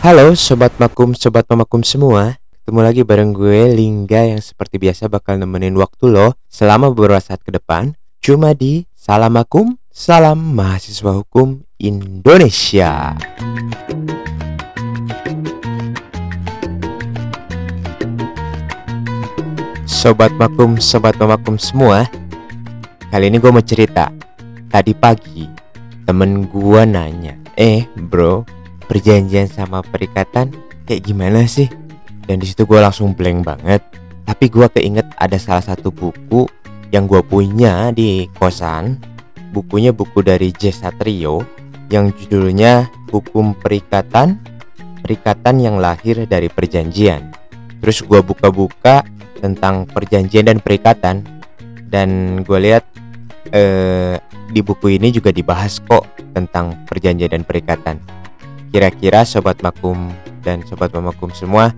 Halo Sobat Makum, Sobat Memakum semua. Ketemu lagi bareng gue Lingga yang seperti biasa bakal nemenin waktu lo Selama beberapa saat ke depan. Cuma di Salam Makum, Salam Mahasiswa Hukum Indonesia. Sobat Makum, Sobat Memakum semua Kali ini gue mau cerita. Tadi pagi temen gue nanya Eh bro perjanjian sama perikatan kayak gimana sih? Dan di situ gue langsung blank banget. Tapi gue keinget ada salah satu buku yang gue punya di kosan. Bukunya buku dari J Satrio yang judulnya Hukum Perikatan, Perikatan yang Lahir dari Perjanjian. Terus gue buka-buka tentang perjanjian dan perikatan dan gue lihat eh, di buku ini juga dibahas kok tentang perjanjian dan perikatan Kira-kira sobat makum dan sobat memakum semua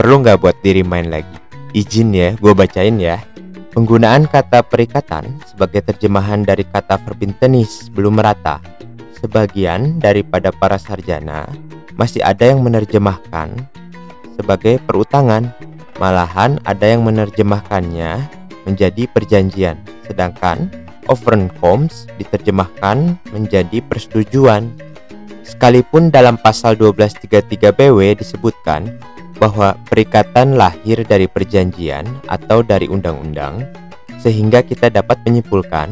perlu nggak buat diri main lagi? Izin ya, gue bacain ya. Penggunaan kata perikatan sebagai terjemahan dari kata verbintenis belum merata. Sebagian daripada para sarjana masih ada yang menerjemahkan sebagai perutangan, malahan ada yang menerjemahkannya menjadi perjanjian, sedangkan overenkomst diterjemahkan menjadi persetujuan Sekalipun dalam pasal 1233 BW disebutkan bahwa perikatan lahir dari perjanjian atau dari undang-undang, sehingga kita dapat menyimpulkan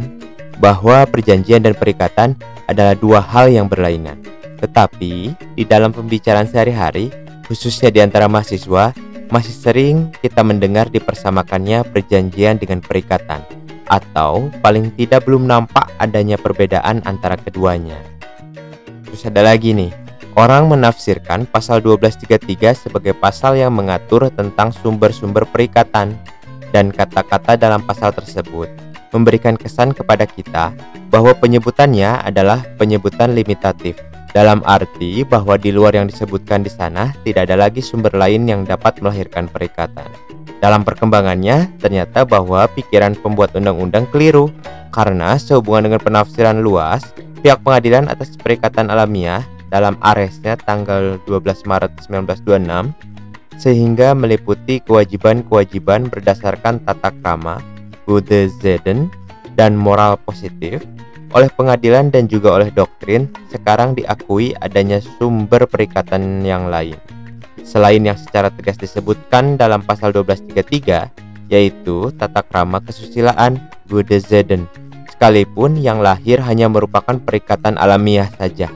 bahwa perjanjian dan perikatan adalah dua hal yang berlainan. Tetapi di dalam pembicaraan sehari-hari, khususnya di antara mahasiswa, masih sering kita mendengar dipersamakannya perjanjian dengan perikatan, atau paling tidak belum nampak adanya perbedaan antara keduanya. Terus ada lagi nih, orang menafsirkan pasal 1233 sebagai pasal yang mengatur tentang sumber-sumber perikatan dan kata-kata dalam pasal tersebut memberikan kesan kepada kita bahwa penyebutannya adalah penyebutan limitatif dalam arti bahwa di luar yang disebutkan di sana tidak ada lagi sumber lain yang dapat melahirkan perikatan. Dalam perkembangannya, ternyata bahwa pikiran pembuat undang-undang keliru karena sehubungan dengan penafsiran luas Pihak pengadilan atas perikatan alamiah dalam aresnya tanggal 12 Maret 1926 sehingga meliputi kewajiban-kewajiban berdasarkan tata krama, Gute Zeden, dan moral positif oleh pengadilan dan juga oleh doktrin sekarang diakui adanya sumber perikatan yang lain. Selain yang secara tegas disebutkan dalam pasal 1233 yaitu tata krama kesusilaan Gute Zeden sekalipun yang lahir hanya merupakan perikatan alamiah saja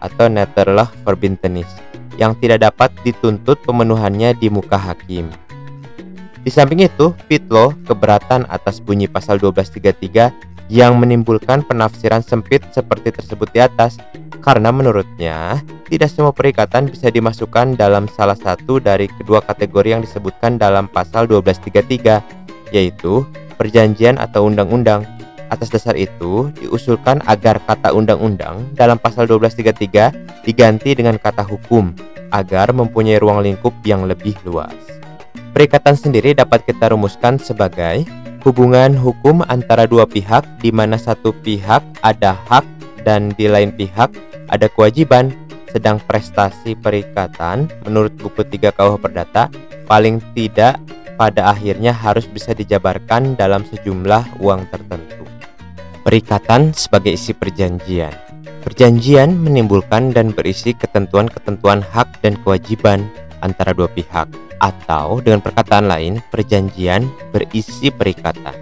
atau Netherlah verbintenis yang tidak dapat dituntut pemenuhannya di muka hakim. Di samping itu, Pitlo keberatan atas bunyi pasal 1233 yang menimbulkan penafsiran sempit seperti tersebut di atas karena menurutnya tidak semua perikatan bisa dimasukkan dalam salah satu dari kedua kategori yang disebutkan dalam pasal 1233 yaitu perjanjian atau undang-undang Atas dasar itu, diusulkan agar kata undang-undang dalam pasal 1233 diganti dengan kata hukum agar mempunyai ruang lingkup yang lebih luas. Perikatan sendiri dapat kita rumuskan sebagai hubungan hukum antara dua pihak di mana satu pihak ada hak dan di lain pihak ada kewajiban sedang prestasi perikatan menurut buku 3 KUH Perdata paling tidak pada akhirnya harus bisa dijabarkan dalam sejumlah uang tertentu. Perikatan sebagai isi perjanjian. Perjanjian menimbulkan dan berisi ketentuan-ketentuan hak dan kewajiban antara dua pihak, atau dengan perkataan lain, perjanjian berisi perikatan.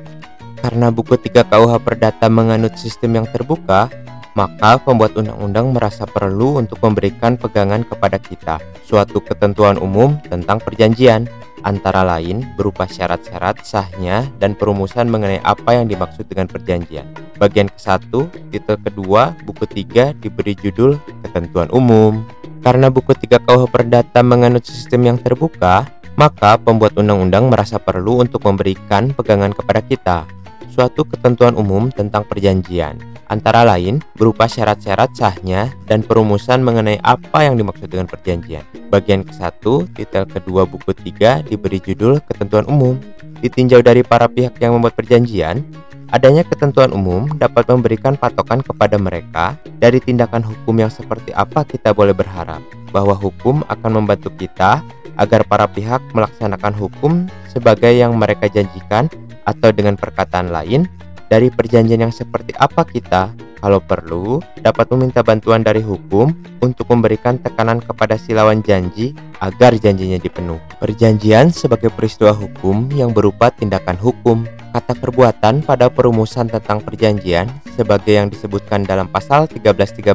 Karena buku 3 KUH Perdata menganut sistem yang terbuka, maka pembuat undang-undang merasa perlu untuk memberikan pegangan kepada kita suatu ketentuan umum tentang perjanjian antara lain berupa syarat-syarat sahnya dan perumusan mengenai apa yang dimaksud dengan perjanjian. Bagian ke-1, titel kedua, buku 3 diberi judul Ketentuan Umum. Karena buku 3 KUH Perdata menganut sistem yang terbuka, maka pembuat undang-undang merasa perlu untuk memberikan pegangan kepada kita suatu ketentuan umum tentang perjanjian, antara lain berupa syarat-syarat sahnya dan perumusan mengenai apa yang dimaksud dengan perjanjian. Bagian ke-1, titel kedua buku 3 diberi judul Ketentuan Umum. Ditinjau dari para pihak yang membuat perjanjian, Adanya ketentuan umum dapat memberikan patokan kepada mereka dari tindakan hukum yang seperti apa kita boleh berharap bahwa hukum akan membantu kita agar para pihak melaksanakan hukum sebagai yang mereka janjikan atau dengan perkataan lain dari perjanjian yang seperti apa kita kalau perlu dapat meminta bantuan dari hukum untuk memberikan tekanan kepada si lawan janji agar janjinya dipenuhi. Perjanjian sebagai peristiwa hukum yang berupa tindakan hukum Kata perbuatan pada perumusan tentang perjanjian sebagai yang disebutkan dalam pasal 1313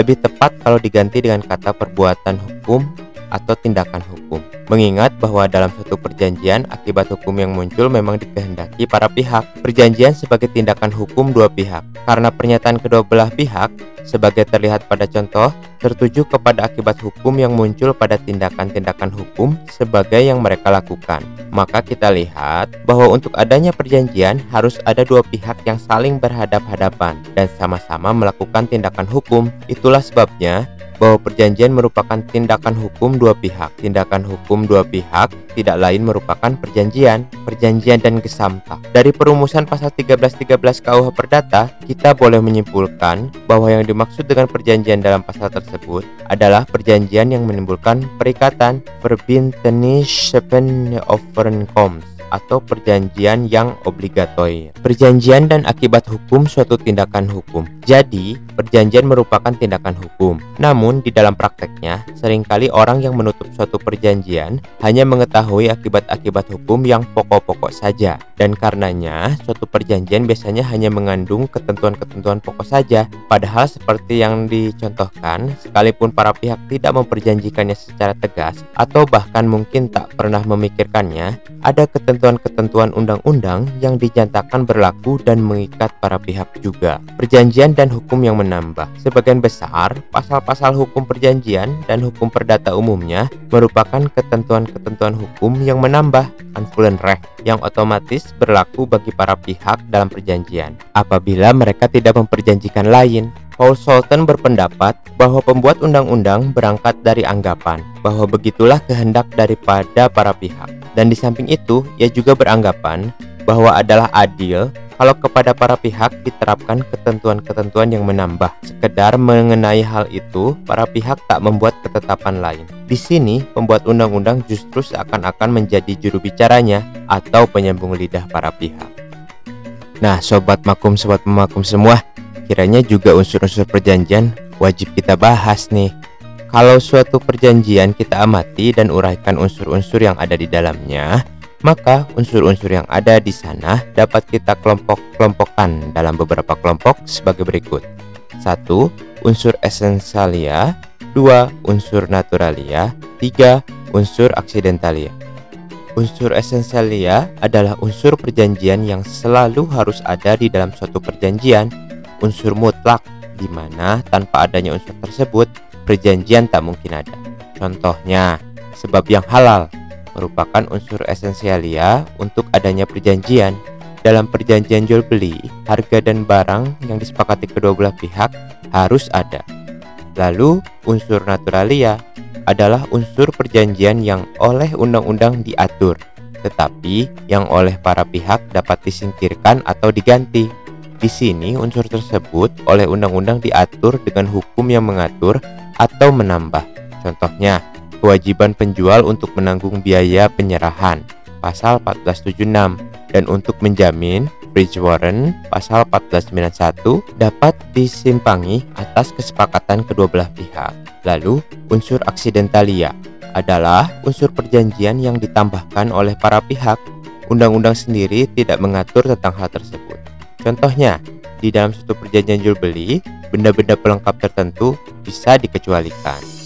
lebih tepat kalau diganti dengan kata perbuatan hukum atau tindakan hukum. Mengingat bahwa dalam suatu perjanjian akibat hukum yang muncul memang dikehendaki para pihak. Perjanjian sebagai tindakan hukum dua pihak. Karena pernyataan kedua belah pihak sebagai terlihat pada contoh tertuju kepada akibat hukum yang muncul pada tindakan-tindakan hukum sebagai yang mereka lakukan. Maka kita lihat bahwa untuk adanya perjanjian harus ada dua pihak yang saling berhadap-hadapan dan sama-sama melakukan tindakan hukum. Itulah sebabnya bahwa perjanjian merupakan tindakan hukum dua pihak. Tindakan hukum dua pihak tidak lain merupakan perjanjian, perjanjian dan gesamta. Dari perumusan pasal 1313 KUH Perdata, kita boleh menyimpulkan bahwa yang dimaksud dengan perjanjian dalam pasal tersebut adalah perjanjian yang menimbulkan perikatan, verbintenische overeenkomst atau perjanjian yang obligatori. Perjanjian dan akibat hukum suatu tindakan hukum. Jadi, perjanjian merupakan tindakan hukum. Namun, di dalam prakteknya, sering kali orang yang menutup suatu perjanjian hanya mengetahui akibat-akibat hukum yang pokok-pokok saja. Dan karenanya, suatu perjanjian biasanya hanya mengandung ketentuan-ketentuan pokok saja. Padahal seperti yang dicontohkan, sekalipun para pihak tidak memperjanjikannya secara tegas atau bahkan mungkin tak pernah memikirkannya, ada ketentuan ketentuan-ketentuan undang-undang yang dinyatakan berlaku dan mengikat para pihak juga. Perjanjian dan hukum yang menambah. Sebagian besar, pasal-pasal hukum perjanjian dan hukum perdata umumnya merupakan ketentuan-ketentuan hukum yang menambah Recht yang otomatis berlaku bagi para pihak dalam perjanjian apabila mereka tidak memperjanjikan lain. Paul Sultan berpendapat bahwa pembuat undang-undang berangkat dari anggapan bahwa begitulah kehendak daripada para pihak. Dan di samping itu, ia juga beranggapan bahwa adalah adil kalau kepada para pihak diterapkan ketentuan-ketentuan yang menambah. Sekedar mengenai hal itu, para pihak tak membuat ketetapan lain. Di sini, pembuat undang-undang justru seakan-akan menjadi juru bicaranya atau penyambung lidah para pihak. Nah, sobat makum, sobat memakum semua, kiranya juga unsur-unsur perjanjian wajib kita bahas nih. Kalau suatu perjanjian kita amati dan uraikan unsur-unsur yang ada di dalamnya, maka unsur-unsur yang ada di sana dapat kita kelompok-kelompokkan dalam beberapa kelompok sebagai berikut. 1. Unsur esensialia 2. Unsur naturalia 3. Unsur aksidentalia Unsur esensialia adalah unsur perjanjian yang selalu harus ada di dalam suatu perjanjian Unsur mutlak di mana tanpa adanya unsur tersebut perjanjian tak mungkin ada. Contohnya, sebab yang halal merupakan unsur esensialia untuk adanya perjanjian. Dalam perjanjian jual beli, harga dan barang yang disepakati kedua belah pihak harus ada. Lalu, unsur naturalia adalah unsur perjanjian yang oleh undang-undang diatur, tetapi yang oleh para pihak dapat disingkirkan atau diganti. Di sini, unsur tersebut oleh undang-undang diatur dengan hukum yang mengatur atau menambah. Contohnya, kewajiban penjual untuk menanggung biaya penyerahan pasal 1476 dan untuk menjamin bridge warrant pasal 1491 dapat disimpangi atas kesepakatan kedua belah pihak. Lalu, unsur aksidentalia adalah unsur perjanjian yang ditambahkan oleh para pihak. Undang-undang sendiri tidak mengatur tentang hal tersebut. Contohnya, di dalam suatu perjanjian jual beli, benda-benda pelengkap tertentu bisa dikecualikan.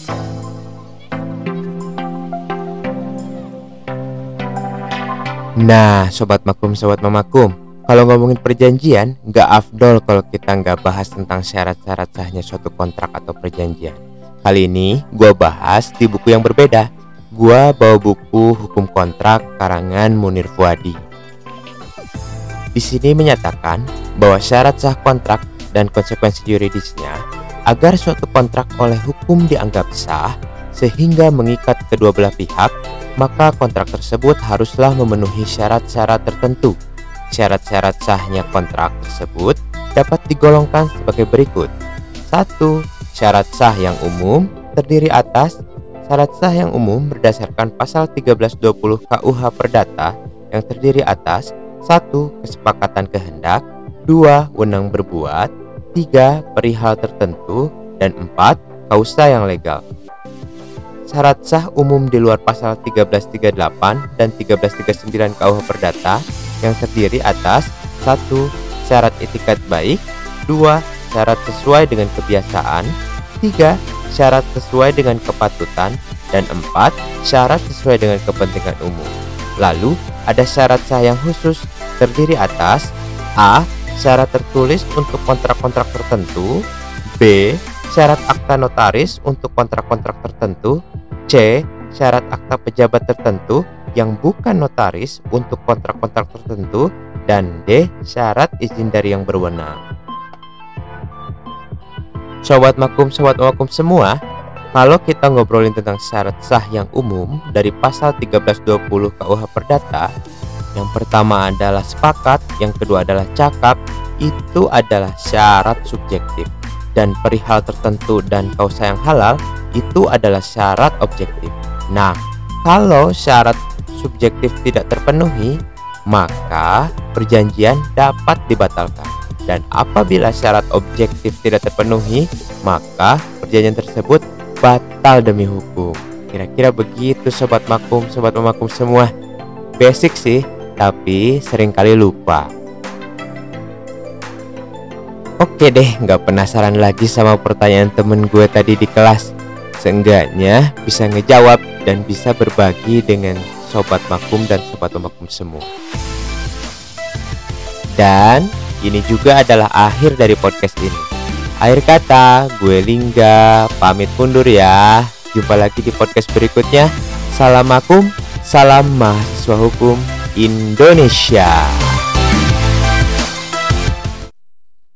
Nah, sobat makum, sobat memakum, kalau ngomongin perjanjian, nggak afdol kalau kita nggak bahas tentang syarat-syarat sahnya suatu kontrak atau perjanjian. Kali ini, gue bahas di buku yang berbeda. Gue bawa buku Hukum Kontrak karangan Munir Fuadi. Di sini menyatakan bahwa syarat sah kontrak dan konsekuensi yuridisnya agar suatu kontrak oleh hukum dianggap sah sehingga mengikat kedua belah pihak, maka kontrak tersebut haruslah memenuhi syarat-syarat tertentu. Syarat-syarat sahnya kontrak tersebut dapat digolongkan sebagai berikut. 1. Syarat sah yang umum terdiri atas syarat sah yang umum berdasarkan pasal 1320 KUH Perdata yang terdiri atas 1. Kesepakatan kehendak 2. Wenang berbuat 3. Perihal tertentu dan 4. Kausa yang legal Syarat sah umum di luar pasal 1338 dan 1339 KUH Perdata yang terdiri atas 1. Syarat etikat baik 2. Syarat sesuai dengan kebiasaan 3. Syarat sesuai dengan kepatutan dan 4. Syarat sesuai dengan kepentingan umum Lalu ada syarat sah yang khusus terdiri atas A. Syarat tertulis untuk kontrak-kontrak tertentu B. Syarat akta notaris untuk kontrak-kontrak tertentu C. Syarat akta pejabat tertentu yang bukan notaris untuk kontrak-kontrak tertentu dan D. Syarat izin dari yang berwenang. Sobat makum, sobat makum semua, kalau kita ngobrolin tentang syarat sah yang umum dari pasal 1320 KUH Perdata, yang pertama adalah sepakat, yang kedua adalah cakap, itu adalah syarat subjektif. Dan perihal tertentu dan kausa yang halal, itu adalah syarat objektif. Nah, kalau syarat subjektif tidak terpenuhi, maka perjanjian dapat dibatalkan. Dan apabila syarat objektif tidak terpenuhi, maka perjanjian tersebut batal demi hukum. Kira-kira begitu sobat makum, sobat memakum semua. Basic sih, tapi sering kali lupa. Oke deh, nggak penasaran lagi sama pertanyaan temen gue tadi di kelas. Seenggaknya bisa ngejawab dan bisa berbagi dengan sobat makum dan sobat makum semua. Dan ini juga adalah akhir dari podcast ini. Akhir kata, gue Lingga, pamit mundur ya. Jumpa lagi di podcast berikutnya. Salam makum, salam mahasiswa hukum Indonesia.